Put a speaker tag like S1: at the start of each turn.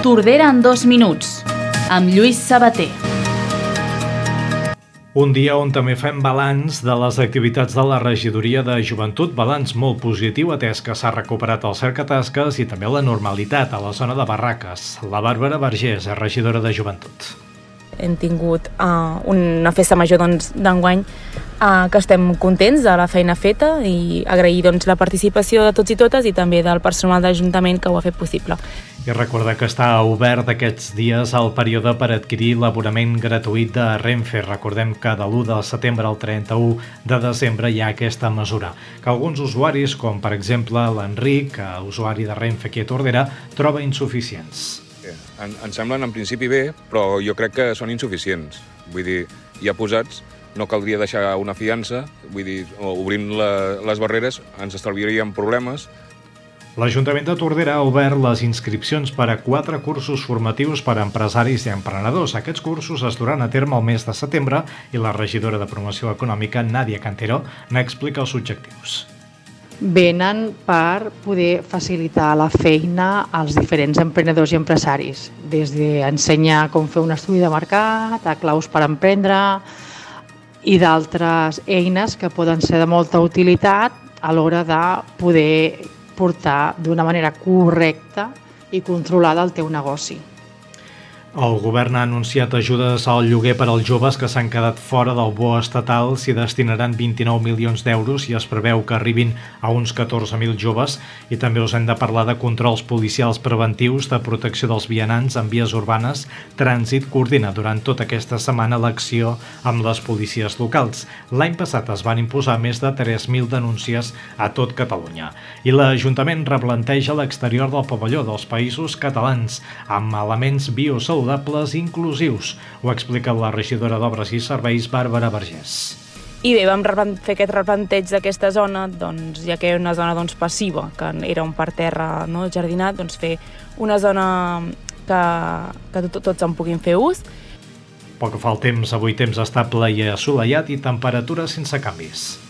S1: Tordera en dos minuts, amb Lluís Sabater.
S2: Un dia on també fem balanç de les activitats de la regidoria de joventut, balanç molt positiu atès que s'ha recuperat el cercatasques i també la normalitat a la zona de Barraques. La Bàrbara Vergés, regidora de joventut
S3: hem tingut uh, una festa major doncs, d'enguany doncs, uh, que estem contents de la feina feta i agrair doncs, la participació de tots i totes i també del personal d'Ajuntament que ho ha fet possible.
S2: I recordar que està obert aquests dies el període per adquirir l'aborament gratuït de Renfe. Recordem que de l'1 de setembre al 31 de desembre hi ha aquesta mesura, que alguns usuaris, com per exemple l'Enric, usuari de Renfe aquí a Tordera, troba insuficients.
S4: En, em semblen en principi bé, però jo crec que són insuficients. Vull dir, ja posats, no caldria deixar una fiança, vull dir, obrint la, les barreres ens estalviaríem problemes.
S2: L'Ajuntament de Tordera ha obert les inscripcions per a quatre cursos formatius per a empresaris i emprenedors. Aquests cursos es duran a terme el mes de setembre i la regidora de Promoció Econòmica, Nàdia Cantero, n'explica els objectius
S5: venen per poder facilitar la feina als diferents emprenedors i empresaris, des d'ensenyar com fer un estudi de mercat, a claus per emprendre i d'altres eines que poden ser de molta utilitat a l'hora de poder portar d'una manera correcta i controlada el teu negoci.
S2: El govern ha anunciat ajudes al lloguer per als joves que s'han quedat fora del bo estatal. S'hi destinaran 29 milions d'euros i es preveu que arribin a uns 14.000 joves. I també us hem de parlar de controls policials preventius, de protecció dels vianants en vies urbanes. Trànsit coordina durant tota aquesta setmana l'acció amb les policies locals. L'any passat es van imposar més de 3.000 denúncies a tot Catalunya. I l'Ajuntament replanteja l'exterior del pavelló dels països catalans amb elements biosaludables saludables i inclusius. Ho explica la regidora d'Obres i Serveis, Bàrbara Vergés.
S3: I bé, vam fer aquest replanteig d'aquesta zona, doncs, ja que era una zona doncs, passiva, que era un parterre no, jardinat, doncs fer una zona que, que tots en puguin fer ús.
S2: Pel que fa al temps, avui temps estable i assolellat i temperatura sense canvis.